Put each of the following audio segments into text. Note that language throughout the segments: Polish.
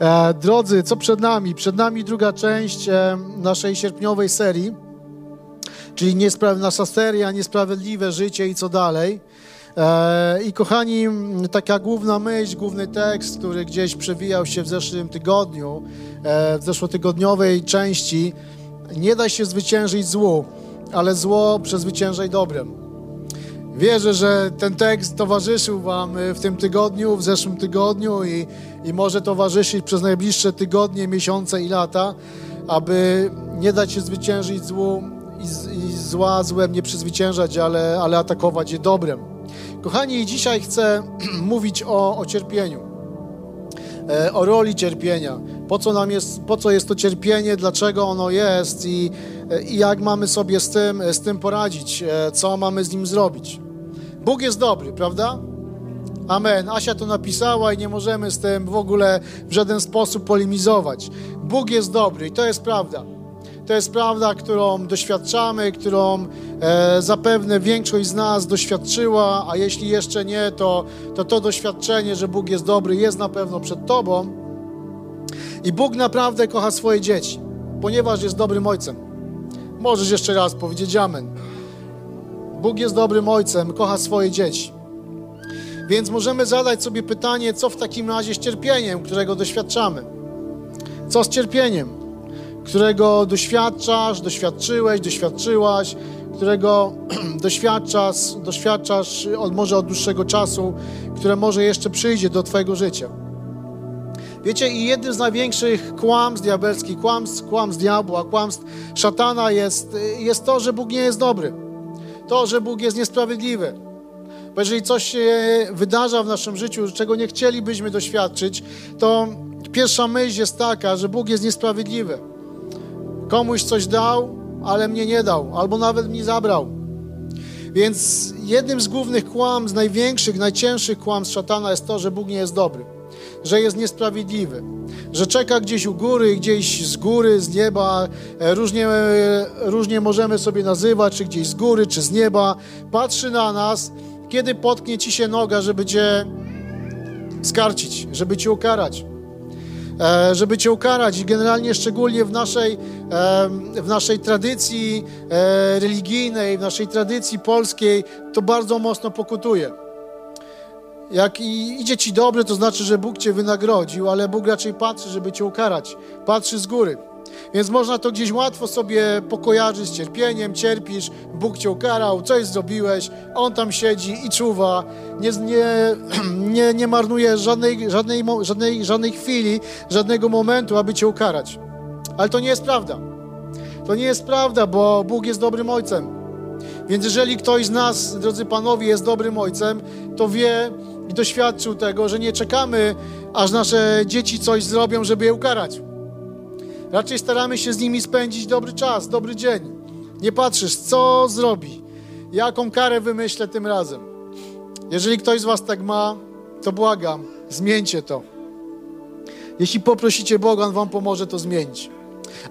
E, drodzy, co przed nami? Przed nami druga część e, naszej sierpniowej serii, czyli nasza seria Niesprawiedliwe Życie i co dalej. E, I kochani, taka główna myśl, główny tekst, który gdzieś przewijał się w zeszłym tygodniu, w zeszłotygodniowej części, nie da się zwyciężyć złu, ale zło przezwyciężaj dobrem. Wierzę, że ten tekst towarzyszył Wam w tym tygodniu, w zeszłym tygodniu i, i może towarzyszyć przez najbliższe tygodnie, miesiące i lata, aby nie dać się zwyciężyć złu i, i zła złem nie przezwyciężać, ale, ale atakować je dobrem. Kochani, dzisiaj chcę mówić o, o cierpieniu, e, o roli cierpienia. Po co nam jest, po co jest to cierpienie, dlaczego ono jest i, e, i jak mamy sobie z tym, z tym poradzić, e, co mamy z nim zrobić. Bóg jest dobry, prawda? Amen. Asia to napisała i nie możemy z tym w ogóle w żaden sposób polemizować. Bóg jest dobry i to jest prawda. To jest prawda, którą doświadczamy, którą e, zapewne większość z nas doświadczyła, a jeśli jeszcze nie, to, to to doświadczenie, że Bóg jest dobry, jest na pewno przed Tobą. I Bóg naprawdę kocha swoje dzieci, ponieważ jest dobrym Ojcem. Możesz jeszcze raz powiedzieć Amen. Bóg jest dobrym Ojcem, kocha swoje dzieci. Więc możemy zadać sobie pytanie, co w takim razie z cierpieniem, którego doświadczamy? Co z cierpieniem, którego doświadczasz, doświadczyłeś, doświadczyłaś, którego doświadczasz, doświadczasz od, może od dłuższego czasu, które może jeszcze przyjdzie do Twojego życia? Wiecie, i jednym z największych kłamstw diabelskich, kłamstw, kłamstw diabła, kłamstw szatana jest, jest to, że Bóg nie jest dobry. To, że Bóg jest niesprawiedliwy. Bo jeżeli coś się wydarza w naszym życiu, czego nie chcielibyśmy doświadczyć, to pierwsza myśl jest taka, że Bóg jest niesprawiedliwy. Komuś coś dał, ale mnie nie dał, albo nawet mi zabrał. Więc jednym z głównych kłamstw, największych, najcięższych kłamstw szatana jest to, że Bóg nie jest dobry, że jest niesprawiedliwy, że czeka gdzieś u góry, gdzieś z góry, z nieba, e, różnie, e, różnie możemy sobie nazywać, czy gdzieś z góry, czy z nieba, patrzy na nas, kiedy potknie ci się noga, żeby cię skarcić, żeby cię ukarać. E, żeby Cię ukarać. I generalnie szczególnie w naszej, w naszej tradycji religijnej, w naszej tradycji polskiej to bardzo mocno pokutuje. Jak i- idzie Ci dobrze, to znaczy, że Bóg Cię wynagrodził, ale Bóg raczej patrzy, żeby Cię ukarać. Patrzy z góry. Więc można to gdzieś łatwo sobie pokojarzyć z cierpieniem, cierpisz, Bóg Cię ukarał, coś zrobiłeś, On tam siedzi i czuwa, nie, nie, nie, nie marnuje żadnej, żadnej, żadnej, żadnej chwili, żadnego momentu, aby Cię ukarać. Ale to nie jest prawda. To nie jest prawda, bo Bóg jest dobrym Ojcem. Więc jeżeli ktoś z nas, drodzy panowie, jest dobrym ojcem, to wie i doświadczył tego, że nie czekamy, aż nasze dzieci coś zrobią, żeby je ukarać. Raczej staramy się z nimi spędzić dobry czas, dobry dzień. Nie patrzysz, co zrobi, jaką karę wymyślę tym razem. Jeżeli ktoś z was tak ma, to błagam, zmieńcie to. Jeśli poprosicie Boga, On wam pomoże to zmienić.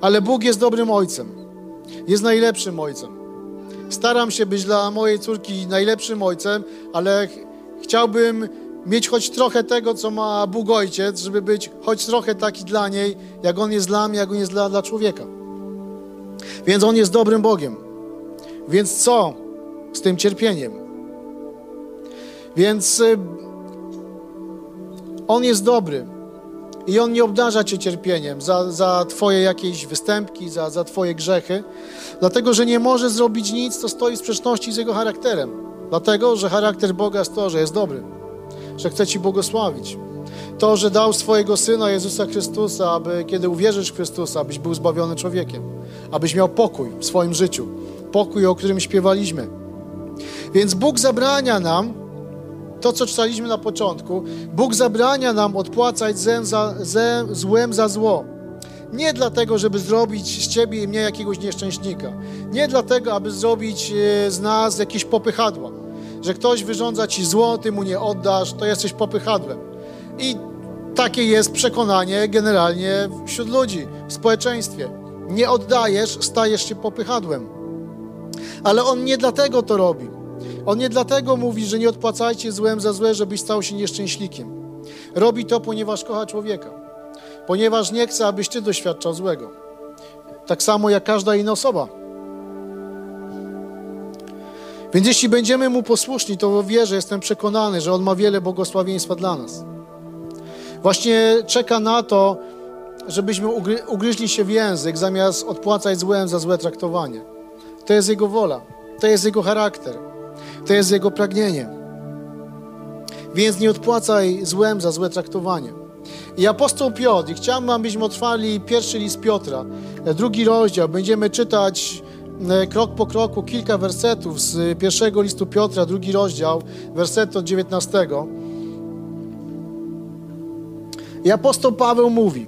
Ale Bóg jest dobrym ojcem. Jest najlepszym ojcem. Staram się być dla mojej córki najlepszym ojcem, ale chciałbym mieć choć trochę tego, co ma Bóg Ojciec, żeby być choć trochę taki dla niej, jak On jest dla mnie, jak On jest dla, dla człowieka. Więc On jest dobrym Bogiem. Więc co z tym cierpieniem? Więc y, On jest dobry. I On nie obdarza Cię cierpieniem za, za Twoje jakieś występki, za, za Twoje grzechy, dlatego że nie może zrobić nic, co stoi w sprzeczności z Jego charakterem. Dlatego, że charakter Boga jest to, że jest dobry, że chce Ci błogosławić. To, że dał swojego Syna Jezusa Chrystusa, aby kiedy uwierzysz w Chrystusa, abyś był zbawiony człowiekiem, abyś miał pokój w swoim życiu, pokój, o którym śpiewaliśmy. Więc Bóg zabrania nam to, co czytaliśmy na początku, Bóg zabrania nam odpłacać zem za, ze, złem za zło. Nie dlatego, żeby zrobić z ciebie i mnie jakiegoś nieszczęśnika. Nie dlatego, aby zrobić e, z nas jakieś popychadła. Że ktoś wyrządza ci zło, ty mu nie oddasz, to jesteś popychadłem. I takie jest przekonanie generalnie wśród ludzi, w społeczeństwie. Nie oddajesz, stajesz się popychadłem. Ale on nie dlatego to robi. On nie dlatego mówi, że nie odpłacajcie złem za złe, żebyś stał się nieszczęślikiem. Robi to, ponieważ kocha człowieka. ponieważ nie chce, abyś Ty doświadczał złego. Tak samo jak każda inna osoba. Więc jeśli będziemy Mu posłuszni, to wierzę, jestem przekonany, że On ma wiele błogosławieństwa dla nas. Właśnie czeka na to, żebyśmy ugry, ugryźli się w język, zamiast odpłacać złem za złe traktowanie. To jest Jego wola, to jest Jego charakter, to jest Jego pragnienie. Więc nie odpłacaj złem za złe traktowanie. I apostoł Piotr, i chciałbym, abyśmy otwarli pierwszy list Piotra, drugi rozdział. Będziemy czytać krok po kroku kilka wersetów z pierwszego listu Piotra, drugi rozdział, werset od 19. I apostoł Paweł mówi: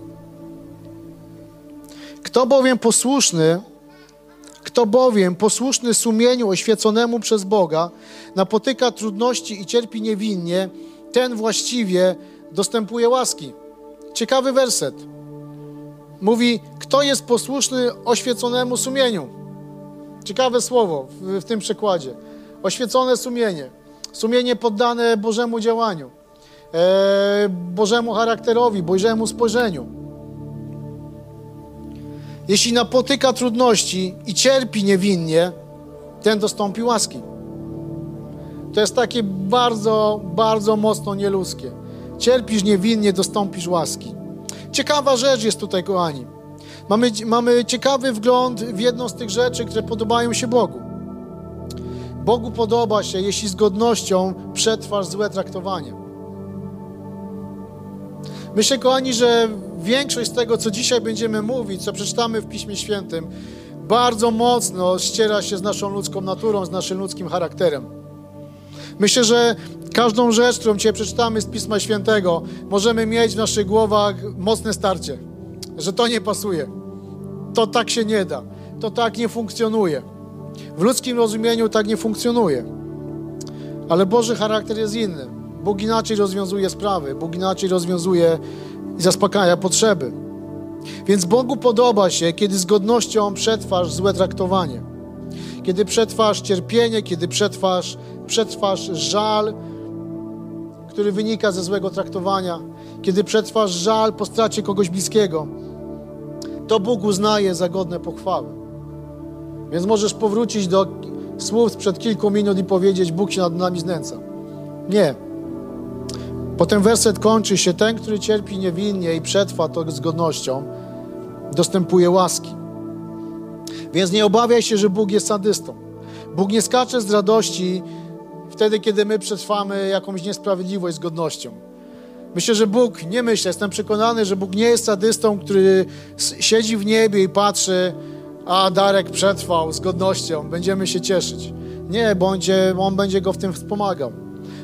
Kto bowiem posłuszny, kto bowiem posłuszny sumieniu oświeconemu przez Boga, napotyka trudności i cierpi niewinnie, ten właściwie dostępuje łaski. Ciekawy werset. Mówi, kto jest posłuszny oświeconemu sumieniu. Ciekawe słowo w, w tym przykładzie. Oświecone sumienie. Sumienie poddane Bożemu działaniu, e, Bożemu charakterowi, Bożemu spojrzeniu. Jeśli napotyka trudności i cierpi niewinnie, ten dostąpi łaski. To jest takie bardzo, bardzo mocno nieludzkie. Cierpisz niewinnie, dostąpisz łaski. Ciekawa rzecz jest tutaj, kochani. Mamy, mamy ciekawy wgląd w jedną z tych rzeczy, które podobają się Bogu. Bogu podoba się, jeśli z godnością przetrwasz złe traktowanie. Myślę, kochani, że większość z tego, co dzisiaj będziemy mówić, co przeczytamy w Piśmie Świętym, bardzo mocno ściera się z naszą ludzką naturą, z naszym ludzkim charakterem. Myślę, że każdą rzecz, którą dzisiaj przeczytamy z Pisma Świętego, możemy mieć w naszych głowach mocne starcie, że to nie pasuje, to tak się nie da, to tak nie funkcjonuje. W ludzkim rozumieniu tak nie funkcjonuje. Ale Boży charakter jest inny. Bóg inaczej rozwiązuje sprawy, Bóg inaczej rozwiązuje i zaspokaja potrzeby. Więc Bogu podoba się, kiedy z godnością przetrwasz złe traktowanie. Kiedy przetrwasz cierpienie, kiedy przetrwasz, przetrwasz żal, który wynika ze złego traktowania, kiedy przetrwasz żal po stracie kogoś bliskiego, to Bóg uznaje za godne pochwały. Więc możesz powrócić do słów sprzed kilku minut i powiedzieć: Bóg się nad nami znęca. Nie. Potem werset kończy się: Ten, który cierpi niewinnie i przetrwa to z godnością, dostępuje łaski. Więc nie obawiaj się, że Bóg jest sadystą. Bóg nie skacze z radości wtedy, kiedy my przetrwamy jakąś niesprawiedliwość z godnością. Myślę, że Bóg, nie myślę, jestem przekonany, że Bóg nie jest sadystą, który siedzi w niebie i patrzy, a Darek przetrwał z godnością, będziemy się cieszyć. Nie, bo on będzie go w tym wspomagał.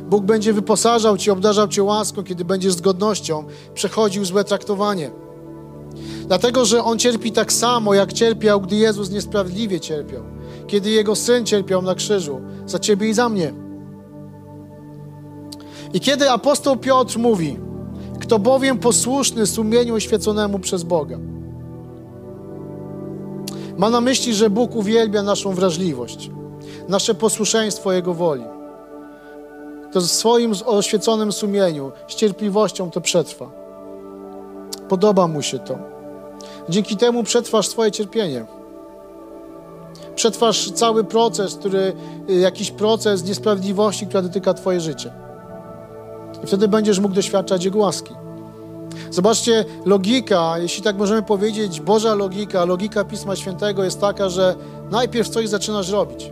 Bóg będzie wyposażał Cię, obdarzał Cię łaską, kiedy będziesz z godnością przechodził złe traktowanie. Dlatego, że On cierpi tak samo, jak cierpiał, gdy Jezus niesprawiedliwie cierpiał. Kiedy Jego Syn cierpiał na krzyżu za Ciebie i za mnie. I kiedy apostoł Piotr mówi, kto bowiem posłuszny sumieniu oświeconemu przez Boga, ma na myśli, że Bóg uwielbia naszą wrażliwość, nasze posłuszeństwo Jego woli. To w swoim oświeconym sumieniu, z cierpliwością to przetrwa. Podoba mu się to. Dzięki temu przetrwasz swoje cierpienie. Przetrwasz cały proces, który, jakiś proces niesprawiedliwości, która dotyka Twoje życie. I wtedy będziesz mógł doświadczać Jego łaski. Zobaczcie, logika, jeśli tak możemy powiedzieć, Boża logika, logika Pisma Świętego jest taka, że najpierw coś zaczynasz robić,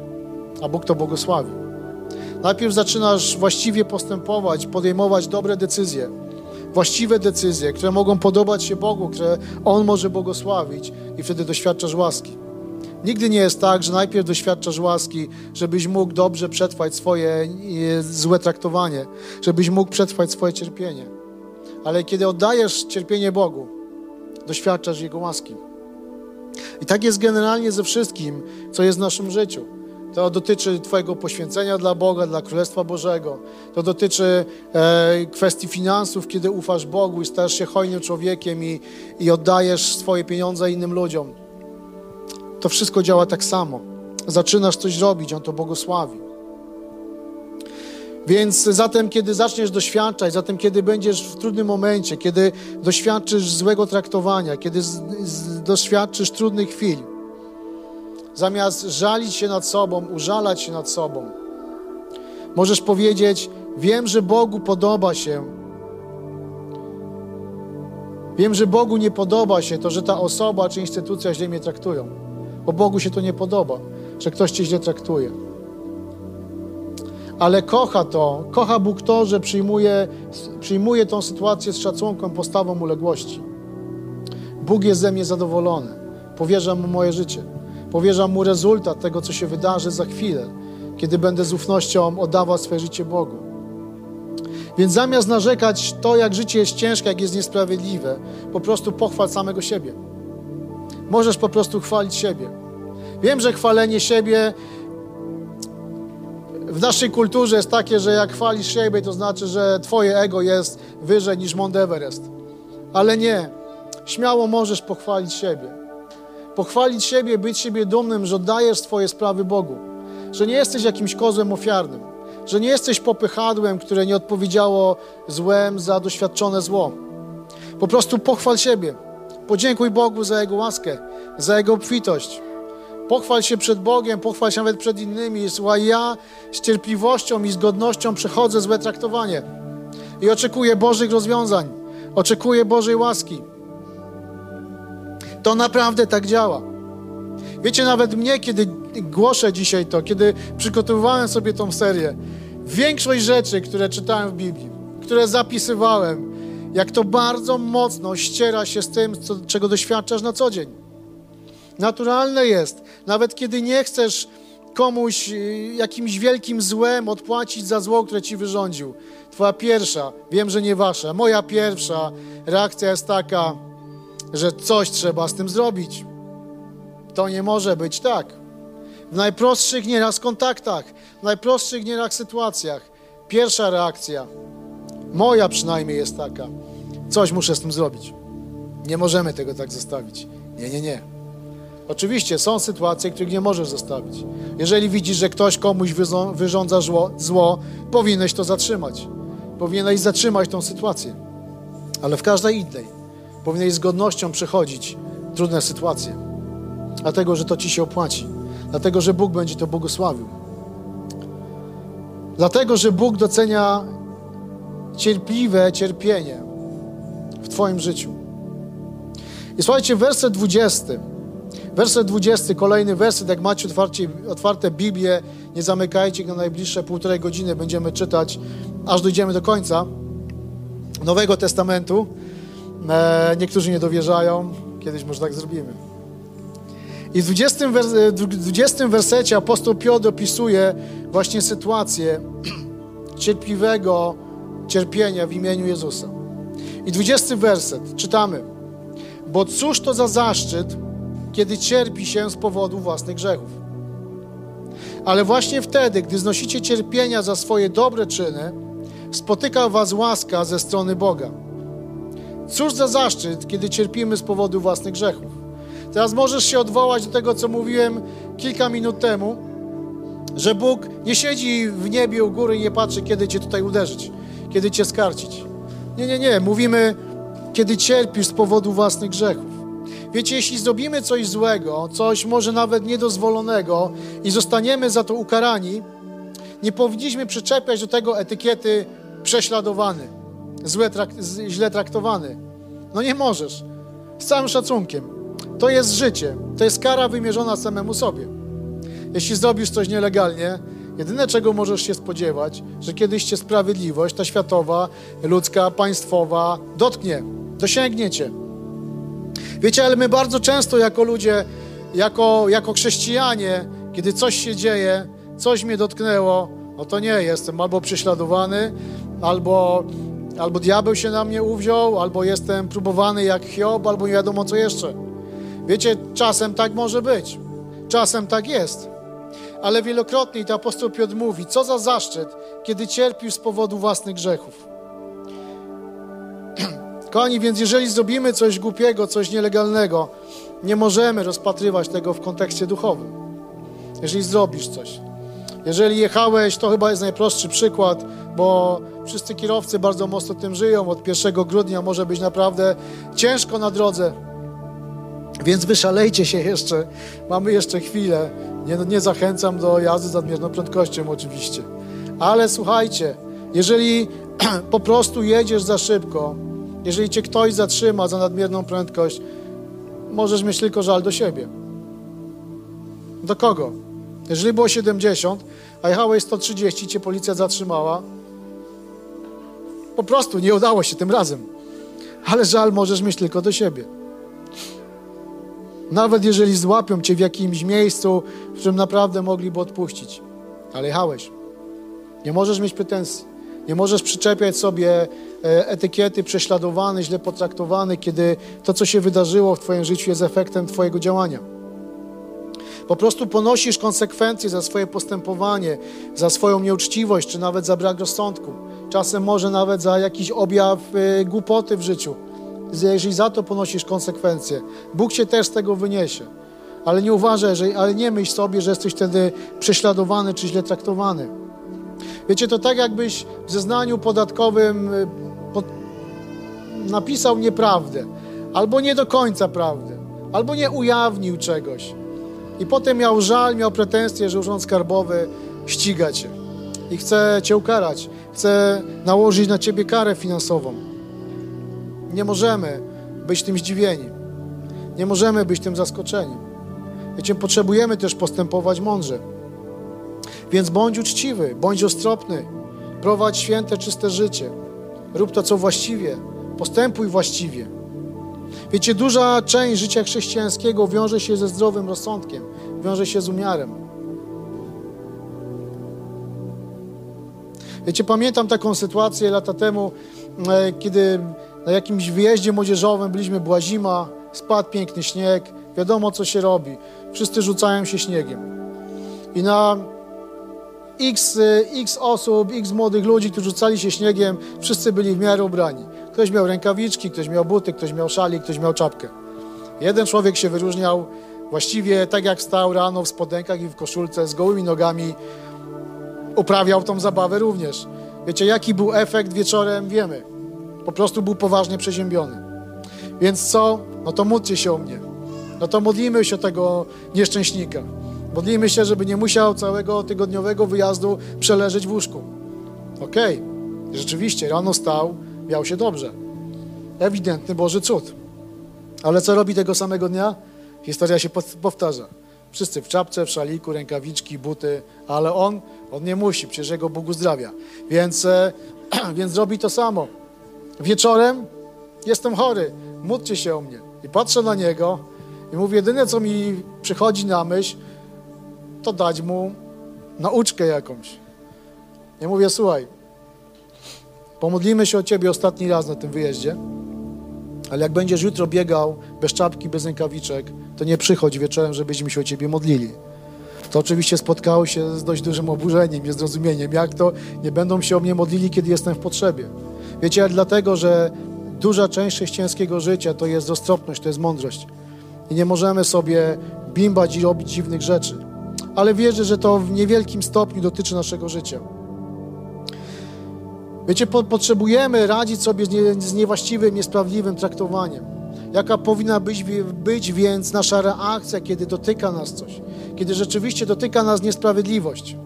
a Bóg to błogosławi. Najpierw zaczynasz właściwie postępować, podejmować dobre decyzje, właściwe decyzje, które mogą podobać się Bogu, które On może błogosławić i wtedy doświadczasz łaski. Nigdy nie jest tak, że najpierw doświadczasz łaski, żebyś mógł dobrze przetrwać swoje e, złe traktowanie, żebyś mógł przetrwać swoje cierpienie. Ale kiedy oddajesz cierpienie Bogu, doświadczasz Jego łaski. I tak jest generalnie ze wszystkim, co jest w naszym życiu. To dotyczy Twojego poświęcenia dla Boga, dla Królestwa Bożego. To dotyczy e, kwestii finansów, kiedy ufasz Bogu i stajesz się hojnym człowiekiem i, i oddajesz swoje pieniądze innym ludziom. To wszystko działa tak samo. Zaczynasz coś robić, On to błogosławi. Więc zatem, kiedy zaczniesz doświadczać, zatem, kiedy będziesz w trudnym momencie, kiedy doświadczysz złego traktowania, kiedy z, z, doświadczysz trudnych chwil, zamiast żalić się nad sobą, użalać się nad sobą, możesz powiedzieć: Wiem, że Bogu podoba się. Wiem, że Bogu nie podoba się to, że ta osoba czy instytucja źle mnie traktują, bo Bogu się to nie podoba, że ktoś cię źle traktuje ale kocha to, kocha Bóg to, że przyjmuje, przyjmuje tą sytuację z szacunkiem, postawą uległości. Bóg jest ze mnie zadowolony. Powierzam Mu moje życie. Powierzam Mu rezultat tego, co się wydarzy za chwilę, kiedy będę z ufnością oddawał swoje życie Bogu. Więc zamiast narzekać to, jak życie jest ciężkie, jak jest niesprawiedliwe, po prostu pochwal samego siebie. Możesz po prostu chwalić siebie. Wiem, że chwalenie siebie w naszej kulturze jest takie, że jak chwalisz siebie, to znaczy, że twoje ego jest wyżej niż Mount Everest. Ale nie. Śmiało możesz pochwalić siebie. Pochwalić siebie, być siebie dumnym, że oddajesz swoje sprawy Bogu. Że nie jesteś jakimś kozłem ofiarnym. Że nie jesteś popychadłem, które nie odpowiedziało złem za doświadczone zło. Po prostu pochwal siebie. Podziękuj Bogu za Jego łaskę, za Jego obfitość. Pochwal się przed Bogiem, pochwal się nawet przed innymi. Słuchaj, ja z cierpliwością i z godnością przechodzę złe traktowanie i oczekuję Bożych rozwiązań, oczekuję Bożej łaski. To naprawdę tak działa. Wiecie, nawet mnie, kiedy głoszę dzisiaj to, kiedy przygotowywałem sobie tą serię, większość rzeczy, które czytałem w Biblii, które zapisywałem, jak to bardzo mocno ściera się z tym, co, czego doświadczasz na co dzień. Naturalne jest, nawet kiedy nie chcesz komuś y, jakimś wielkim złem odpłacić za zło, które ci wyrządził. Twoja pierwsza, wiem, że nie wasza, moja pierwsza reakcja jest taka, że coś trzeba z tym zrobić. To nie może być tak. W najprostszych nieraz kontaktach, w najprostszych nieraz sytuacjach, pierwsza reakcja, moja przynajmniej jest taka, coś muszę z tym zrobić. Nie możemy tego tak zostawić. Nie, nie, nie. Oczywiście są sytuacje, których nie możesz zostawić. Jeżeli widzisz, że ktoś komuś wyrządza zło, zło, powinieneś to zatrzymać. Powinieneś zatrzymać tą sytuację. Ale w każdej innej powinieneś z godnością przechodzić trudne sytuacje. Dlatego, że to ci się opłaci. Dlatego, że Bóg będzie to błogosławił. Dlatego, że Bóg docenia cierpliwe cierpienie w Twoim życiu. I słuchajcie, werset 20 Werset 20, kolejny werset, jak macie otwarcie, otwarte Biblię, nie zamykajcie go na najbliższe półtorej godziny, będziemy czytać, aż dojdziemy do końca Nowego Testamentu. E, niektórzy nie dowierzają, kiedyś może tak zrobimy. I w 20, wers 20 wersecie apostoł Piotr opisuje właśnie sytuację cierpliwego cierpienia w imieniu Jezusa. I 20 werset czytamy. Bo cóż to za zaszczyt, kiedy cierpi się z powodu własnych grzechów. Ale właśnie wtedy, gdy znosicie cierpienia za swoje dobre czyny, spotyka was łaska ze strony Boga. Cóż za zaszczyt, kiedy cierpimy z powodu własnych grzechów. Teraz możesz się odwołać do tego, co mówiłem kilka minut temu, że Bóg nie siedzi w niebie u góry i nie patrzy, kiedy cię tutaj uderzyć, kiedy cię skarcić. Nie, nie, nie. Mówimy, kiedy cierpisz z powodu własnych grzechów. Wiecie, jeśli zrobimy coś złego, coś może nawet niedozwolonego i zostaniemy za to ukarani, nie powinniśmy przyczepiać do tego etykiety prześladowany, złe trak źle traktowany. No nie możesz. Z całym szacunkiem. To jest życie. To jest kara wymierzona samemu sobie. Jeśli zrobisz coś nielegalnie, jedyne czego możesz się spodziewać, że kiedyś cię sprawiedliwość, ta światowa, ludzka, państwowa, dotknie, dosięgnie cię. Wiecie, ale my bardzo często jako ludzie, jako, jako chrześcijanie, kiedy coś się dzieje, coś mnie dotknęło, no to nie, jestem albo prześladowany, albo, albo diabeł się na mnie uwziął, albo jestem próbowany jak Hiob, albo nie wiadomo co jeszcze. Wiecie, czasem tak może być. Czasem tak jest. Ale wielokrotnie, i to apostoł Piotr mówi, co za zaszczyt, kiedy cierpisz z powodu własnych grzechów. Kochani, więc jeżeli zrobimy coś głupiego, coś nielegalnego, nie możemy rozpatrywać tego w kontekście duchowym. Jeżeli zrobisz coś. Jeżeli jechałeś, to chyba jest najprostszy przykład, bo wszyscy kierowcy bardzo mocno tym żyją. Od 1 grudnia może być naprawdę ciężko na drodze. Więc wyszalejcie się jeszcze. Mamy jeszcze chwilę. Nie, nie zachęcam do jazdy z nadmierną prędkością oczywiście. Ale słuchajcie, jeżeli po prostu jedziesz za szybko, jeżeli cię ktoś zatrzyma za nadmierną prędkość, możesz mieć tylko żal do siebie. Do kogo? Jeżeli było 70, a jechałeś 130, cię policja zatrzymała, po prostu nie udało się tym razem. Ale żal możesz mieć tylko do siebie. Nawet jeżeli złapią cię w jakimś miejscu, w którym naprawdę mogliby odpuścić. Ale jechałeś. Nie możesz mieć pretensji. Nie możesz przyczepiać sobie e, etykiety prześladowany, źle potraktowany, kiedy to, co się wydarzyło w Twoim życiu, jest efektem Twojego działania. Po prostu ponosisz konsekwencje za swoje postępowanie, za swoją nieuczciwość, czy nawet za brak rozsądku. Czasem może nawet za jakiś objaw y, głupoty w życiu. Jeżeli za to ponosisz konsekwencje, Bóg cię też z tego wyniesie. Ale nie uważaj, że, ale nie myśl sobie, że jesteś wtedy prześladowany czy źle traktowany. Wiecie, to tak jakbyś w zeznaniu podatkowym y, pod... napisał nieprawdę, albo nie do końca prawdę, albo nie ujawnił czegoś. I potem miał żal, miał pretensje, że Urząd Skarbowy ściga cię i chce cię ukarać, chce nałożyć na ciebie karę finansową. Nie możemy być tym zdziwieni. Nie możemy być tym zaskoczeni. Wiecie, potrzebujemy też postępować mądrze. Więc bądź uczciwy, bądź ostropny, prowadź święte, czyste życie. Rób to, co właściwie, postępuj właściwie. Wiecie, duża część życia chrześcijańskiego wiąże się ze zdrowym rozsądkiem, wiąże się z umiarem. Wiecie, pamiętam taką sytuację lata temu, e, kiedy na jakimś wyjeździe młodzieżowym byliśmy, była zima, spadł piękny śnieg, wiadomo co się robi. Wszyscy rzucają się śniegiem. I na x, e, x osób, x młodych ludzi, którzy rzucali się śniegiem, wszyscy byli w miarę ubrani. Ktoś miał rękawiczki, ktoś miał buty, ktoś miał szalik, ktoś miał czapkę. Jeden człowiek się wyróżniał właściwie tak jak stał rano w spodenkach i w koszulce z gołymi nogami, uprawiał tą zabawę również. Wiecie, jaki był efekt wieczorem? Wiemy. Po prostu był poważnie przeziębiony. Więc co? No to módlcie się o mnie. No to modlimy się o tego nieszczęśnika. Modlimy się, żeby nie musiał całego tygodniowego wyjazdu przeleżeć w łóżku. Okej, okay. rzeczywiście, rano stał, miał się dobrze. Ewidentny Boży cud. Ale co robi tego samego dnia? Historia się powtarza. Wszyscy w czapce, w szaliku, rękawiczki, buty, ale on, on nie musi, przecież jego Bóg uzdrawia. Więc, e, więc robi to samo. Wieczorem jestem chory, módlcie się o mnie. I patrzę na niego i mówię, jedyne co mi przychodzi na myśl, to dać mu nauczkę jakąś. Ja mówię, słuchaj, Pomodlimy się o Ciebie ostatni raz na tym wyjeździe, ale jak będziesz jutro biegał bez czapki, bez rękawiczek, to nie przychodź wieczorem, żebyśmy się o Ciebie modlili. To oczywiście spotkało się z dość dużym oburzeniem, niezrozumieniem. Jak to nie będą się o mnie modlili, kiedy jestem w potrzebie? Wiecie, dlatego, że duża część chrześcijańskiego życia to jest roztropność, to jest mądrość. I nie możemy sobie bimbać i robić dziwnych rzeczy. Ale wierzę, że to w niewielkim stopniu dotyczy naszego życia. Wiecie, po, potrzebujemy radzić sobie z, nie, z niewłaściwym, niesprawiedliwym traktowaniem. Jaka powinna być, być więc nasza reakcja, kiedy dotyka nas coś, kiedy rzeczywiście dotyka nas niesprawiedliwość.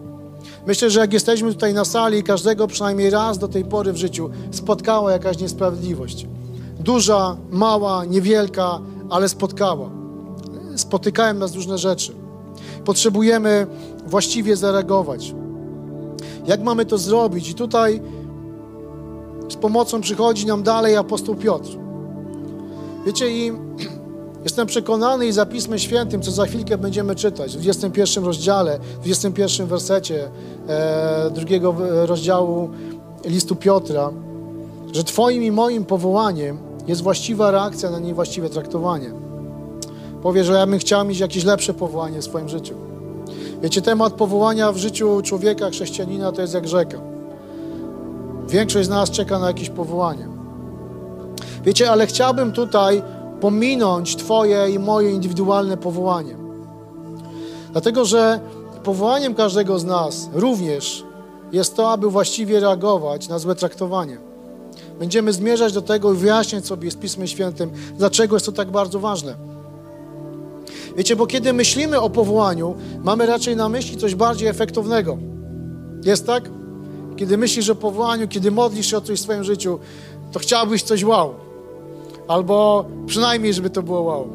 Myślę, że jak jesteśmy tutaj na sali, każdego przynajmniej raz do tej pory w życiu spotkała jakaś niesprawiedliwość. Duża, mała, niewielka, ale spotkała. Spotykają nas różne rzeczy. Potrzebujemy właściwie zareagować. Jak mamy to zrobić? I tutaj z pomocą przychodzi nam dalej apostoł Piotr. Wiecie, i jestem przekonany i za Pismem Świętym, co za chwilkę będziemy czytać, w 21 rozdziale, w 21 wersecie e, drugiego rozdziału listu Piotra, że Twoim i moim powołaniem jest właściwa reakcja na niewłaściwe traktowanie. Powie, że ja bym chciał mieć jakieś lepsze powołanie w swoim życiu. Wiecie, temat powołania w życiu człowieka, chrześcijanina to jest jak rzeka. Większość z nas czeka na jakieś powołanie. Wiecie, ale chciałbym tutaj pominąć Twoje i moje indywidualne powołanie. Dlatego, że powołaniem każdego z nas również jest to, aby właściwie reagować na złe traktowanie. Będziemy zmierzać do tego i wyjaśniać sobie z Pismem Świętym, dlaczego jest to tak bardzo ważne. Wiecie, bo kiedy myślimy o powołaniu, mamy raczej na myśli coś bardziej efektownego. Jest tak? Kiedy myślisz o powołaniu, kiedy modlisz się o coś w swoim życiu, to chciałbyś coś wow. Albo przynajmniej, żeby to było wow.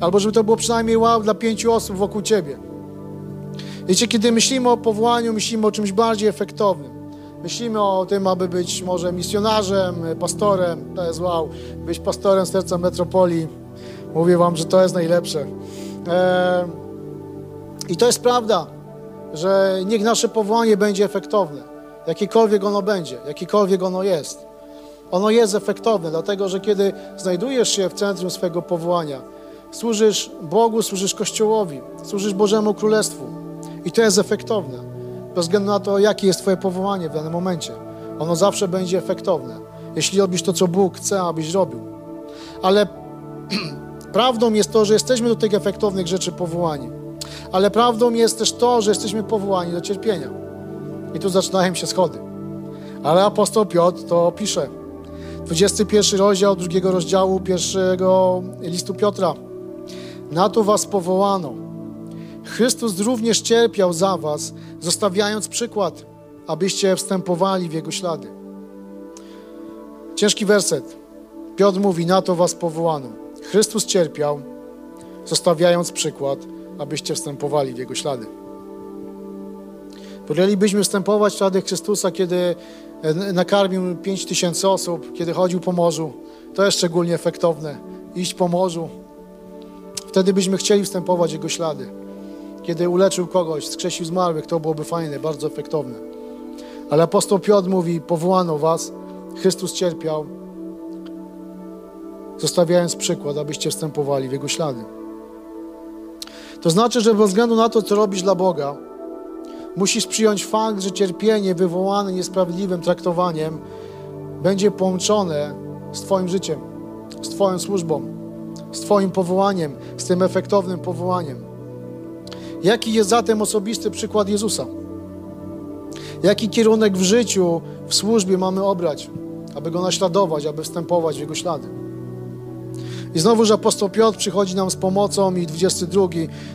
Albo żeby to było przynajmniej wow dla pięciu osób wokół ciebie. Wiecie, kiedy myślimy o powołaniu, myślimy o czymś bardziej efektownym. Myślimy o tym, aby być może misjonarzem, pastorem, to jest wow, być pastorem serca metropolii. Mówię wam, że to jest najlepsze. Eee, I to jest prawda, że niech nasze powołanie będzie efektowne. Jakiekolwiek ono będzie, jakiekolwiek ono jest. Ono jest efektowne, dlatego że kiedy znajdujesz się w centrum swojego powołania, służysz Bogu, służysz Kościołowi, służysz Bożemu Królestwu. I to jest efektowne. Bez względu na to, jakie jest Twoje powołanie w danym momencie. Ono zawsze będzie efektowne. Jeśli robisz to, co Bóg chce, abyś robił. Ale prawdą jest to, że jesteśmy do tych efektownych rzeczy powołani. Ale prawdą jest też to, że jesteśmy powołani do cierpienia. I tu zaczynają się schody. Ale apostoł Piotr to pisze. 21 rozdział drugiego rozdziału pierwszego listu Piotra. Na to was powołano. Chrystus również cierpiał za was, zostawiając przykład, abyście wstępowali w Jego ślady. Ciężki werset. Piotr mówi, na to was powołano. Chrystus cierpiał, zostawiając przykład, abyście wstępowali w Jego ślady. Powinniśmy wstępować w ślady Chrystusa, kiedy nakarmił 5 tysięcy osób, kiedy chodził po morzu. To jest szczególnie efektowne. Iść po morzu. Wtedy byśmy chcieli wstępować Jego ślady. Kiedy uleczył kogoś, skrzesił zmarłych, to byłoby fajne, bardzo efektowne. Ale apostoł Piotr mówi, powołano was, Chrystus cierpiał, zostawiając przykład, abyście wstępowali w Jego ślady. To znaczy, że bez względu na to, co robisz dla Boga, musisz przyjąć fakt, że cierpienie wywołane niesprawiedliwym traktowaniem będzie połączone z Twoim życiem, z Twoją służbą, z Twoim powołaniem, z tym efektownym powołaniem. Jaki jest zatem osobisty przykład Jezusa? Jaki kierunek w życiu, w służbie mamy obrać, aby Go naśladować, aby wstępować w Jego ślady? I znowuż apostoł Piotr przychodzi nam z pomocą i 22,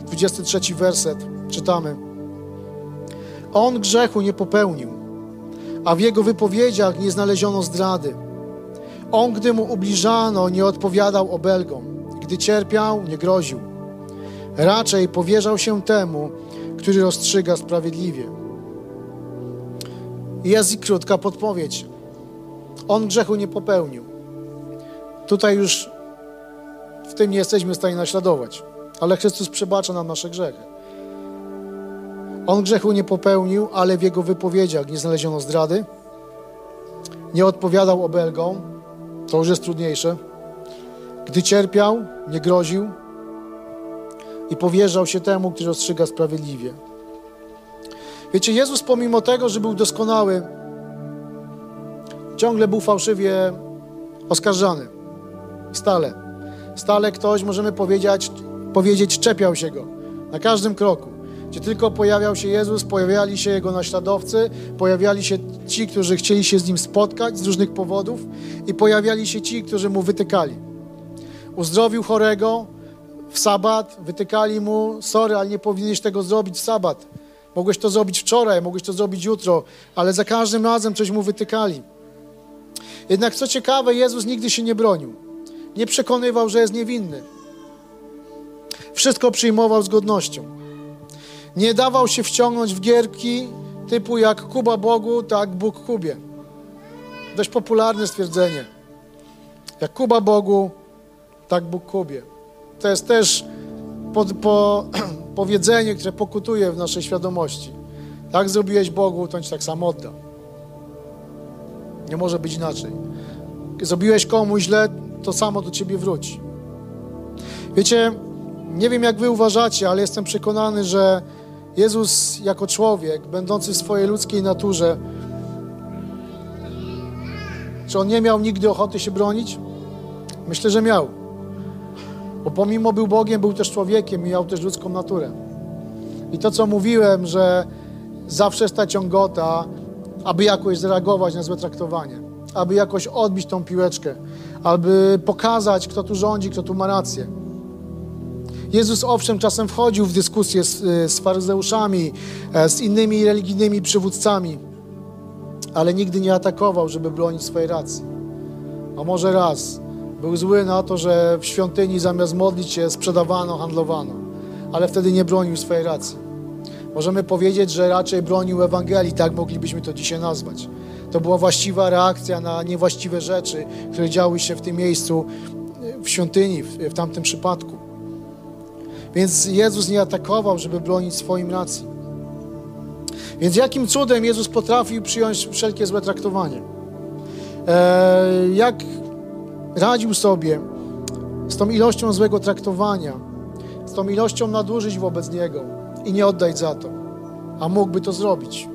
23 werset czytamy. On grzechu nie popełnił, a w jego wypowiedziach nie znaleziono zdrady. On, gdy mu ubliżano, nie odpowiadał obelgom. Gdy cierpiał, nie groził. Raczej powierzał się temu, który rozstrzyga sprawiedliwie. Jest i krótka podpowiedź. On grzechu nie popełnił. Tutaj już w tym nie jesteśmy w stanie naśladować, ale Chrystus przebacza nam nasze grzechy. On grzechu nie popełnił, ale w jego wypowiedziach nie znaleziono zdrady. Nie odpowiadał obelgą, to już jest trudniejsze. Gdy cierpiał, nie groził i powierzał się temu, który rozstrzyga sprawiedliwie. Wiecie, Jezus pomimo tego, że był doskonały, ciągle był fałszywie oskarżany. Stale. Stale ktoś, możemy powiedzieć, powiedzieć, czepiał się go na każdym kroku. Gdzie tylko pojawiał się Jezus, pojawiali się Jego naśladowcy, pojawiali się ci, którzy chcieli się z Nim spotkać z różnych powodów i pojawiali się ci, którzy Mu wytykali. Uzdrowił chorego w sabat, wytykali Mu, sorry, ale nie powinieneś tego zrobić w sabat. Mogłeś to zrobić wczoraj, mogłeś to zrobić jutro, ale za każdym razem coś Mu wytykali. Jednak co ciekawe, Jezus nigdy się nie bronił. Nie przekonywał, że jest niewinny. Wszystko przyjmował z godnością. Nie dawał się wciągnąć w gierki typu jak Kuba Bogu, tak Bóg Kubie. Dość popularne stwierdzenie. Jak Kuba Bogu, tak Bóg Kubie. To jest też po, po, powiedzenie, które pokutuje w naszej świadomości. Tak zrobiłeś Bogu, to ci tak samo odda. Nie może być inaczej. Zrobiłeś komuś źle, to samo do ciebie wróci. Wiecie, nie wiem jak wy uważacie, ale jestem przekonany, że Jezus jako człowiek, będący w swojej ludzkiej naturze, czy on nie miał nigdy ochoty się bronić? Myślę, że miał. Bo pomimo był Bogiem, był też człowiekiem i miał też ludzką naturę. I to, co mówiłem, że zawsze jest ta ciągota, aby jakoś zareagować na złe traktowanie, aby jakoś odbić tą piłeczkę, aby pokazać, kto tu rządzi, kto tu ma rację. Jezus owszem czasem wchodził w dyskusję z, z faryzeuszami, e, z innymi religijnymi przywódcami, ale nigdy nie atakował, żeby bronić swojej racji. A może raz był zły na to, że w świątyni zamiast modlić się sprzedawano, handlowano, ale wtedy nie bronił swojej racji. Możemy powiedzieć, że raczej bronił Ewangelii, tak moglibyśmy to dzisiaj nazwać. To była właściwa reakcja na niewłaściwe rzeczy, które działy się w tym miejscu, w świątyni, w, w tamtym przypadku. Więc Jezus nie atakował, żeby bronić swoim racji. Więc jakim cudem Jezus potrafił przyjąć wszelkie złe traktowanie? E, jak radził sobie z tą ilością złego traktowania, z tą ilością nadużyć wobec Niego i nie oddać za to, a mógłby to zrobić.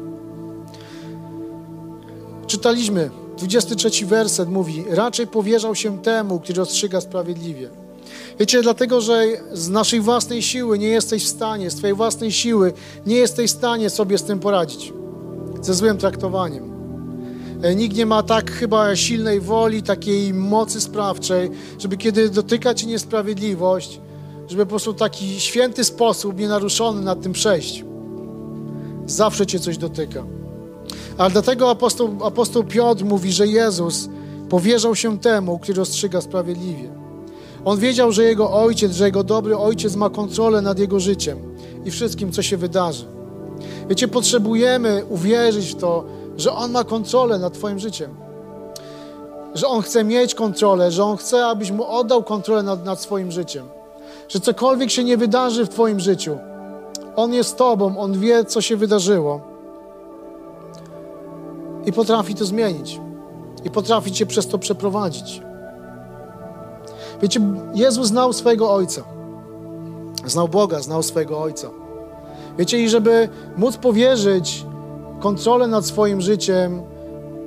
Czytaliśmy, 23 werset mówi, raczej powierzał się temu, który rozstrzyga sprawiedliwie. Wiecie, dlatego, że z naszej własnej siły nie jesteś w stanie, z Twojej własnej siły nie jesteś w stanie sobie z tym poradzić, ze złym traktowaniem. E, nikt nie ma tak chyba silnej woli, takiej mocy sprawczej, żeby kiedy dotyka Cię niesprawiedliwość, żeby po prostu taki święty sposób, nienaruszony nad tym przejść. Zawsze Cię coś dotyka. Ale dlatego apostoł, apostoł Piotr mówi, że Jezus powierzał się temu, który rozstrzyga sprawiedliwie. On wiedział, że jego ojciec, że jego dobry ojciec ma kontrolę nad jego życiem i wszystkim, co się wydarzy. Wiecie, potrzebujemy uwierzyć w to, że On ma kontrolę nad Twoim życiem. Że On chce mieć kontrolę, że On chce, abyś Mu oddał kontrolę nad, nad swoim życiem. Że cokolwiek się nie wydarzy w Twoim życiu, On jest Tobą, On wie, co się wydarzyło. I potrafi to zmienić. I potrafi Cię przez to przeprowadzić. Wiecie, Jezus znał swojego Ojca. Znał Boga, znał swojego Ojca. Wiecie, i żeby móc powierzyć kontrolę nad swoim życiem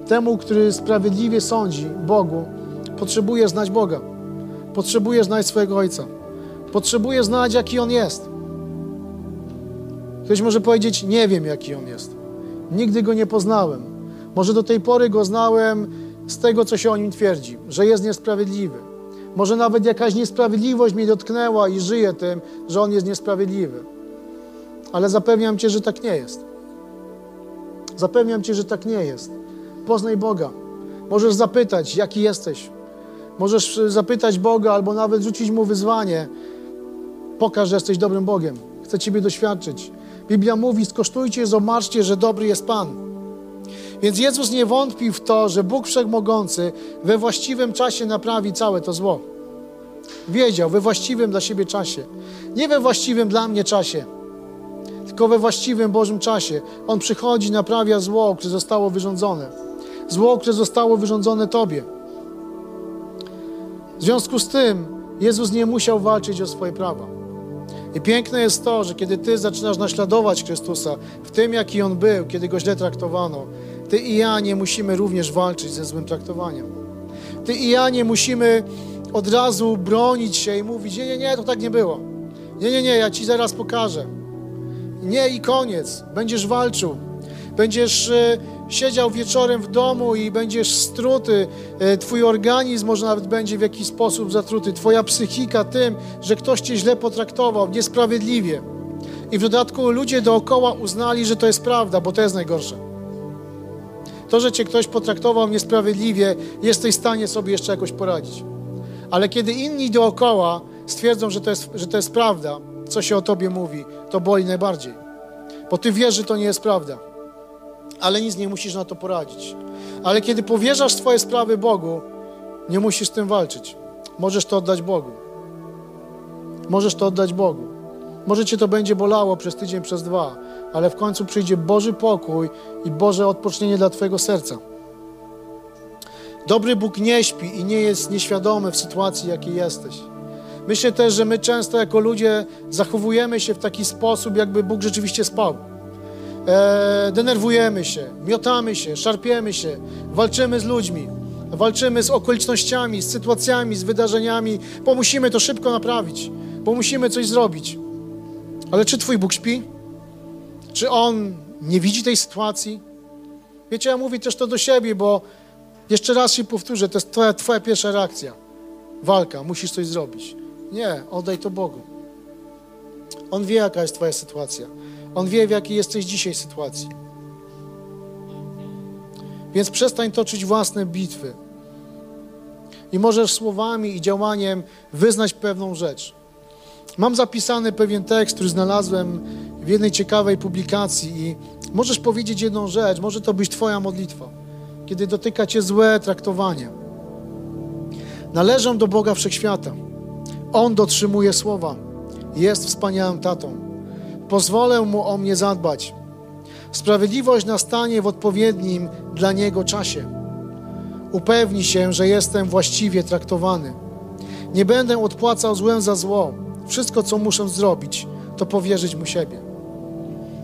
temu, który sprawiedliwie sądzi, Bogu, potrzebujesz znać Boga. Potrzebujesz znać swojego Ojca. Potrzebujesz znać, jaki On jest. Ktoś może powiedzieć, nie wiem, jaki On jest. Nigdy Go nie poznałem. Może do tej pory Go znałem z tego, co się o Nim twierdzi, że jest niesprawiedliwy. Może nawet jakaś niesprawiedliwość mnie dotknęła i żyję tym, że On jest niesprawiedliwy. Ale zapewniam Cię, że tak nie jest. Zapewniam Cię, że tak nie jest. Poznaj Boga. Możesz zapytać, jaki jesteś. Możesz zapytać Boga albo nawet rzucić Mu wyzwanie. Pokaż, że jesteś dobrym Bogiem. Chcę Ciebie doświadczyć. Biblia mówi, skosztujcie, zobaczcie, że dobry jest Pan. Więc Jezus nie wątpił w to, że Bóg Wszechmogący we właściwym czasie naprawi całe to zło. Wiedział, we właściwym dla siebie czasie. Nie we właściwym dla mnie czasie tylko we właściwym Bożym czasie. On przychodzi, naprawia zło, które zostało wyrządzone. Zło, które zostało wyrządzone Tobie. W związku z tym Jezus nie musiał walczyć o swoje prawa. I piękne jest to, że kiedy Ty zaczynasz naśladować Chrystusa w tym, jaki On był, kiedy Go źle traktowano, Ty i ja nie musimy również walczyć ze złym traktowaniem. Ty i ja nie musimy od razu bronić się i mówić, nie, nie, nie, to tak nie było. Nie, nie, nie, ja Ci zaraz pokażę. Nie i koniec. Będziesz walczył. Będziesz e, siedział wieczorem w domu i będziesz struty. E, twój organizm może nawet będzie w jakiś sposób zatruty. Twoja psychika tym, że ktoś cię źle potraktował, niesprawiedliwie. I w dodatku ludzie dookoła uznali, że to jest prawda, bo to jest najgorsze. To, że cię ktoś potraktował niesprawiedliwie, jesteś w stanie sobie jeszcze jakoś poradzić. Ale kiedy inni dookoła stwierdzą, że to jest, że to jest prawda, co się o tobie mówi, to boli najbardziej. Bo ty wiesz, że to nie jest prawda. Ale nic nie musisz na to poradzić. Ale kiedy powierzasz swoje sprawy Bogu, nie musisz z tym walczyć. Możesz to oddać Bogu. Możesz to oddać Bogu. Może cię to będzie bolało przez tydzień, przez dwa, ale w końcu przyjdzie Boży pokój i Boże odpocznienie dla Twojego serca. Dobry Bóg nie śpi i nie jest nieświadomy w sytuacji, jakiej jesteś. Myślę też, że my często jako ludzie zachowujemy się w taki sposób, jakby Bóg rzeczywiście spał. E, denerwujemy się, miotamy się, szarpiemy się, walczymy z ludźmi, walczymy z okolicznościami, z sytuacjami, z wydarzeniami, bo musimy to szybko naprawić, bo musimy coś zrobić. Ale czy Twój Bóg śpi? Czy on nie widzi tej sytuacji? Wiecie, ja mówię też to do siebie, bo jeszcze raz się powtórzę, to jest twoja, twoja pierwsza reakcja. Walka, musisz coś zrobić. Nie, oddaj to Bogu. On wie, jaka jest twoja sytuacja. On wie, w jakiej jesteś dzisiaj sytuacji. Więc przestań toczyć własne bitwy. I możesz słowami i działaniem wyznać pewną rzecz. Mam zapisany pewien tekst, który znalazłem jednej ciekawej publikacji i możesz powiedzieć jedną rzecz, może to być Twoja modlitwa, kiedy dotyka Cię złe traktowanie. Należę do Boga Wszechświata. On dotrzymuje słowa. Jest wspaniałym tatą. Pozwolę Mu o mnie zadbać. Sprawiedliwość nastanie w odpowiednim dla Niego czasie. Upewni się, że jestem właściwie traktowany. Nie będę odpłacał złem za zło. Wszystko, co muszę zrobić, to powierzyć Mu siebie.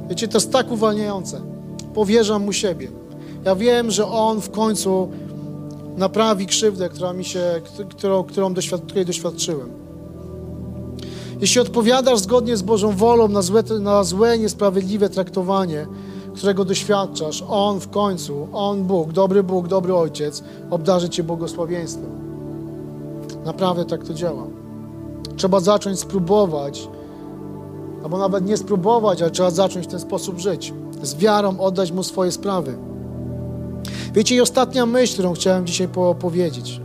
Wiecie, to jest tak uwalniające. Powierzam Mu siebie. Ja wiem, że On w końcu naprawi krzywdę, która mi się, którą, którą doświad, której doświadczyłem. Jeśli odpowiadasz zgodnie z Bożą wolą na złe, na złe, niesprawiedliwe traktowanie, którego doświadczasz, On w końcu, On Bóg, dobry Bóg, dobry Ojciec, obdarzy Cię błogosławieństwem. Naprawdę tak to działa. Trzeba zacząć spróbować, albo nawet nie spróbować, ale trzeba zacząć w ten sposób żyć. Z wiarą oddać Mu swoje sprawy. Wiecie, i ostatnia myśl, którą chciałem dzisiaj powiedzieć.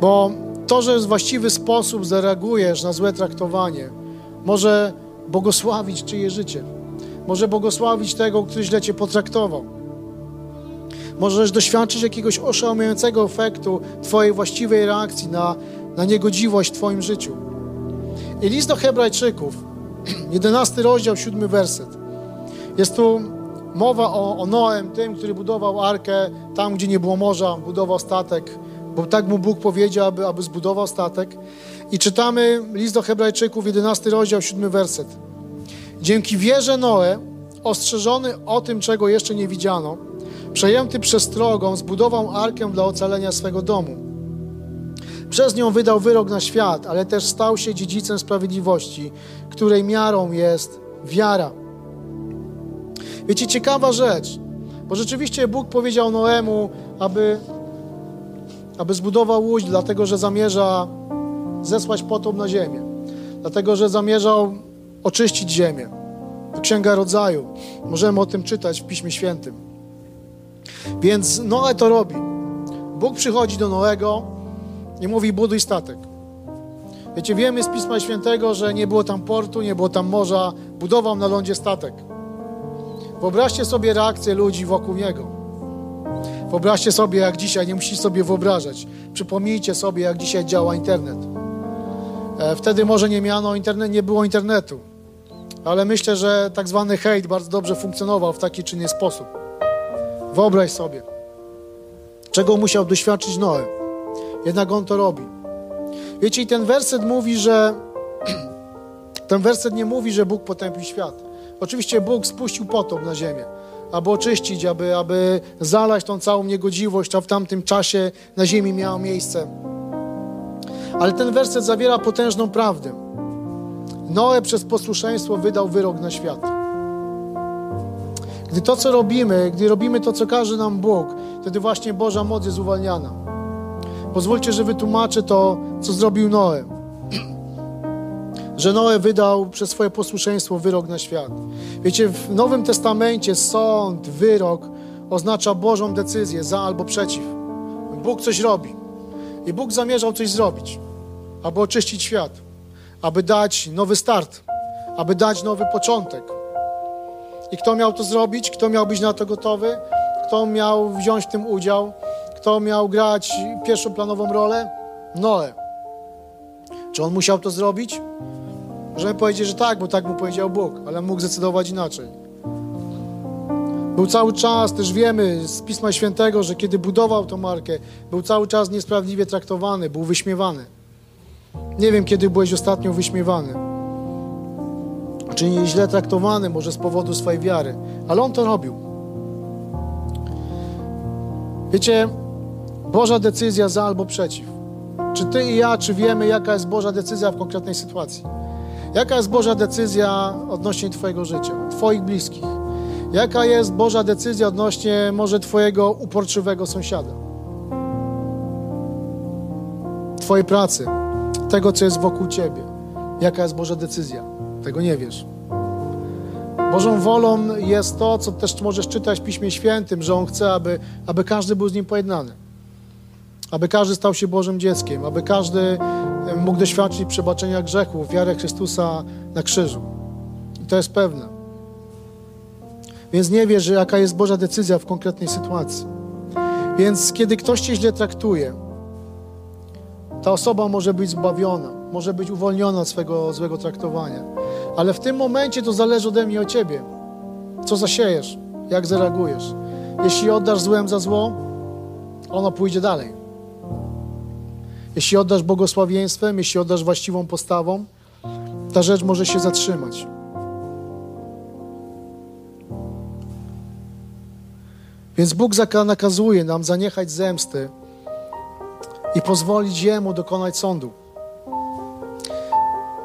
Bo to, że w właściwy sposób zareagujesz na złe traktowanie, może błogosławić czyje życie. Może błogosławić tego, który źle cię potraktował. Możesz doświadczyć jakiegoś oszałamiającego efektu Twojej właściwej reakcji na, na niegodziwość w Twoim życiu. I list do Hebrajczyków, 11 rozdział, 7 werset. Jest tu mowa o, o Noem, tym, który budował arkę tam, gdzie nie było morza, budował statek, bo tak mu Bóg powiedział, aby, aby zbudował statek. I czytamy list do Hebrajczyków, 11 rozdział, 7 werset. Dzięki wierze Noe, ostrzeżony o tym, czego jeszcze nie widziano, przejęty przestrogą, zbudował arkę dla ocalenia swego domu. Przez nią wydał wyrok na świat, ale też stał się dziedzicem sprawiedliwości, której miarą jest wiara. Wiecie, ciekawa rzecz, bo rzeczywiście Bóg powiedział Noemu, aby, aby zbudował łódź, dlatego że zamierza zesłać potop na ziemię, dlatego że zamierzał oczyścić ziemię. To Księga Rodzaju. Możemy o tym czytać w Piśmie Świętym. Więc Noe to robi. Bóg przychodzi do Noego i mówi: buduj statek. Wiecie, wiemy z Pisma Świętego, że nie było tam portu, nie było tam morza, budował na lądzie statek. Wyobraźcie sobie reakcję ludzi wokół niego. Wyobraźcie sobie, jak dzisiaj, nie musicie sobie wyobrażać. Przypomnijcie sobie, jak dzisiaj działa internet. E, wtedy może nie miano internet, nie było internetu ale myślę, że tak zwany hejt bardzo dobrze funkcjonował w taki czy inny sposób. Wyobraź sobie, czego musiał doświadczyć Noe. Jednak on to robi. Wiecie, i ten werset mówi, że ten werset nie mówi, że Bóg potępił świat. Oczywiście Bóg spuścił potop na ziemię, aby oczyścić, aby, aby zalać tą całą niegodziwość, która w tamtym czasie na ziemi miała miejsce. Ale ten werset zawiera potężną prawdę. Noe przez posłuszeństwo wydał wyrok na świat. Gdy to, co robimy, gdy robimy to, co każe nam Bóg, wtedy właśnie Boża moc jest uwalniana. Pozwólcie, że wytłumaczę to, co zrobił Noe. Że Noe wydał przez swoje posłuszeństwo wyrok na świat. Wiecie, w Nowym Testamencie sąd, wyrok oznacza Bożą decyzję za albo przeciw. Bóg coś robi. I Bóg zamierzał coś zrobić, aby oczyścić świat aby dać nowy start, aby dać nowy początek. I kto miał to zrobić? Kto miał być na to gotowy? Kto miał wziąć w tym udział? Kto miał grać pierwszoplanową rolę? Noe. Czy on musiał to zrobić? Możemy powiedzieć, że tak, bo tak mu powiedział Bóg, ale mógł zdecydować inaczej. Był cały czas, też wiemy z Pisma Świętego, że kiedy budował tą markę, był cały czas niesprawiedliwie traktowany, był wyśmiewany. Nie wiem, kiedy byłeś ostatnio wyśmiewany. Czy nie źle traktowany, może z powodu swojej wiary. Ale on to robił. Wiecie, Boża decyzja za albo przeciw. Czy ty i ja, czy wiemy, jaka jest Boża decyzja w konkretnej sytuacji? Jaka jest Boża decyzja odnośnie Twojego życia, Twoich bliskich? Jaka jest Boża decyzja odnośnie może Twojego uporczywego sąsiada? Twojej pracy, tego, co jest wokół Ciebie. Jaka jest Boża decyzja? Tego nie wiesz. Bożą wolą jest to, co też możesz czytać w Piśmie Świętym, że On chce, aby, aby każdy był z Nim pojednany. Aby każdy stał się Bożym dzieckiem, aby każdy mógł doświadczyć przebaczenia grzechów, wiarę Chrystusa na krzyżu. I to jest pewne. Więc nie wiesz, jaka jest Boża decyzja w konkretnej sytuacji. Więc kiedy ktoś cię źle traktuje, ta osoba może być zbawiona, może być uwolniona od swego złego traktowania. Ale w tym momencie to zależy ode mnie od ciebie. Co zasiejesz, jak zareagujesz. Jeśli oddasz złem za zło, ono pójdzie dalej. Jeśli oddasz błogosławieństwem, jeśli oddasz właściwą postawą, ta rzecz może się zatrzymać. Więc Bóg nakazuje nam zaniechać zemsty i pozwolić Jemu dokonać sądu.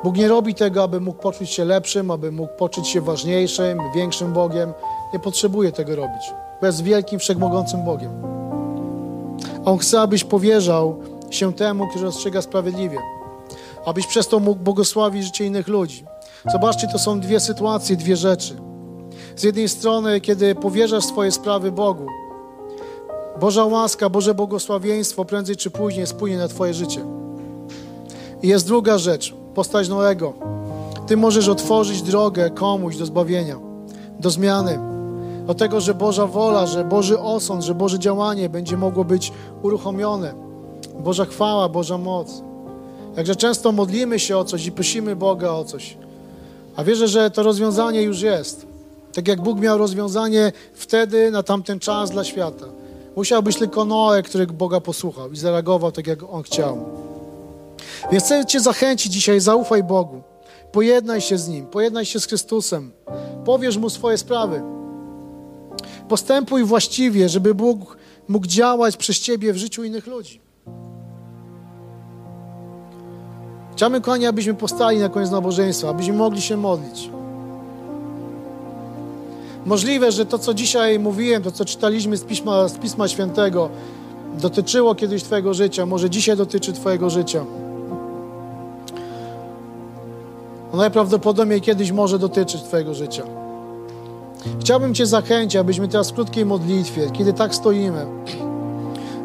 Bóg nie robi tego, aby mógł poczuć się lepszym, aby mógł poczuć się ważniejszym, większym Bogiem. Nie potrzebuje tego robić. Bo jest wielkim, wszechmogącym Bogiem. On chce, abyś powierzał się temu, który rozstrzyga sprawiedliwie. Abyś przez to mógł błogosławić życie innych ludzi. Zobaczcie, to są dwie sytuacje, dwie rzeczy. Z jednej strony, kiedy powierzasz swoje sprawy Bogu, Boża łaska, Boże błogosławieństwo prędzej czy później spłynie na Twoje życie. I jest druga rzecz, postać Noego. Ty możesz otworzyć drogę komuś do zbawienia, do zmiany, do tego, że Boża wola, że Boży osąd, że Boże działanie będzie mogło być uruchomione. Boża chwała, Boża moc. Jakże często modlimy się o coś i prosimy Boga o coś. A wierzę, że to rozwiązanie już jest. Tak jak Bóg miał rozwiązanie wtedy, na tamten czas dla świata. Musiał być tylko Noe, który Boga posłuchał i zareagował tak, jak On chciał. Więc chcę Cię zachęcić dzisiaj, zaufaj Bogu. Pojednaj się z Nim, pojednaj się z Chrystusem. Powierz Mu swoje sprawy. Postępuj właściwie, żeby Bóg mógł działać przez Ciebie w życiu innych ludzi. Chciałbym, kochani, abyśmy postali na koniec nabożeństwa, abyśmy mogli się modlić. Możliwe, że to, co dzisiaj mówiłem, to, co czytaliśmy z Pisma, z Pisma Świętego, dotyczyło kiedyś Twojego życia, może dzisiaj dotyczy Twojego życia. Najprawdopodobniej kiedyś może dotyczyć Twojego życia. Chciałbym Cię zachęcić, abyśmy teraz w krótkiej modlitwie, kiedy tak stoimy,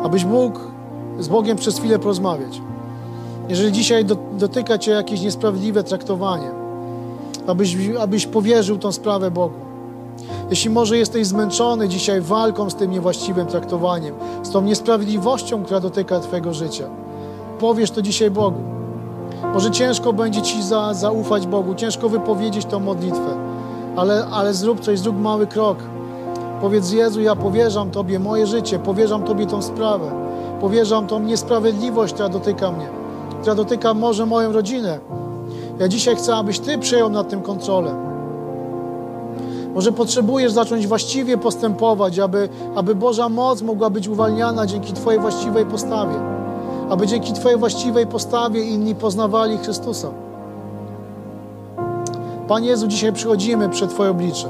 abyś mógł z Bogiem przez chwilę porozmawiać. Jeżeli dzisiaj dotyka Cię jakieś niesprawiedliwe traktowanie, abyś, abyś powierzył tą sprawę Bogu. Jeśli może jesteś zmęczony dzisiaj walką z tym niewłaściwym traktowaniem, z tą niesprawiedliwością, która dotyka Twojego życia, powiesz to dzisiaj Bogu. Może ciężko będzie Ci za, zaufać Bogu, ciężko wypowiedzieć tą modlitwę, ale, ale zrób coś, zrób mały krok. Powiedz Jezu, ja powierzam Tobie moje życie, powierzam Tobie tą sprawę, powierzam tą niesprawiedliwość, która dotyka mnie, która dotyka może moją rodzinę. Ja dzisiaj chcę, abyś Ty przejął nad tym kontrolę. Może potrzebujesz zacząć właściwie postępować, aby, aby Boża moc mogła być uwalniana dzięki Twojej właściwej postawie. Aby dzięki Twojej właściwej postawie inni poznawali Chrystusa. Panie Jezu, dzisiaj przychodzimy przed Twoje oblicze.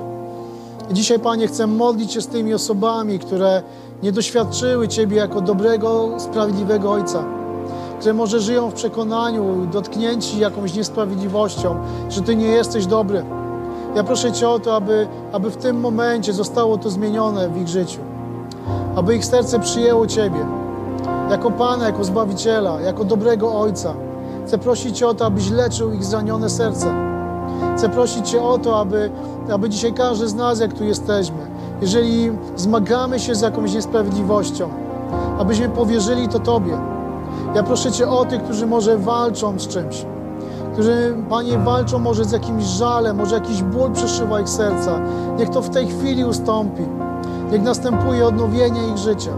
Dzisiaj, Panie, chcę modlić się z tymi osobami, które nie doświadczyły Ciebie jako dobrego, sprawiedliwego Ojca, które może żyją w przekonaniu, dotknięci jakąś niesprawiedliwością, że Ty nie jesteś dobry ja proszę Cię o to, aby, aby w tym momencie zostało to zmienione w ich życiu. Aby ich serce przyjęło Ciebie jako Pana, jako Zbawiciela, jako dobrego Ojca. Chcę prosić Cię o to, abyś leczył ich zranione serce. Chcę prosić Cię o to, aby, aby dzisiaj każdy z nas, jak tu jesteśmy, jeżeli zmagamy się z jakąś niesprawiedliwością, abyśmy powierzyli to Tobie. Ja proszę Cię o tych, którzy może walczą z czymś, którzy, Panie, walczą może z jakimś żalem, może jakiś ból przeszywa ich serca. Niech to w tej chwili ustąpi. Niech następuje odnowienie ich życia.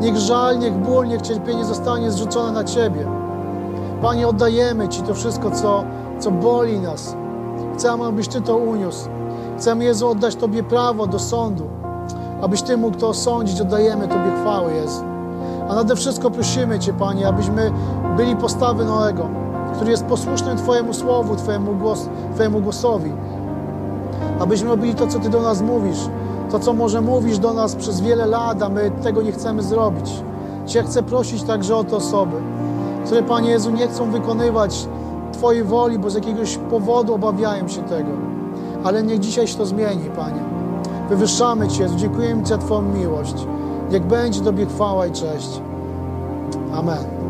Niech żal, niech ból, niech cierpienie zostanie zrzucone na Ciebie. Panie, oddajemy Ci to wszystko, co, co boli nas. Chcemy, abyś Ty to uniósł. Chcemy, Jezu, oddać Tobie prawo do sądu. Abyś Ty mógł to osądzić, oddajemy Tobie chwałę, Jezu. A nade wszystko prosimy Cię, Panie, abyśmy byli postawy Noego który jest posłuszny Twojemu słowu, Twojemu, głos, Twojemu głosowi. Abyśmy robili to, co Ty do nas mówisz, to, co może mówisz do nas przez wiele lat, a my tego nie chcemy zrobić. Cię chcę prosić także o te osoby, które, Panie Jezu, nie chcą wykonywać Twojej woli, bo z jakiegoś powodu obawiają się tego. Ale niech dzisiaj się to zmieni, Panie. Wywyższamy Cię, dziękujemy Ci za Twoją miłość. Niech będzie Tobie chwała i cześć. Amen.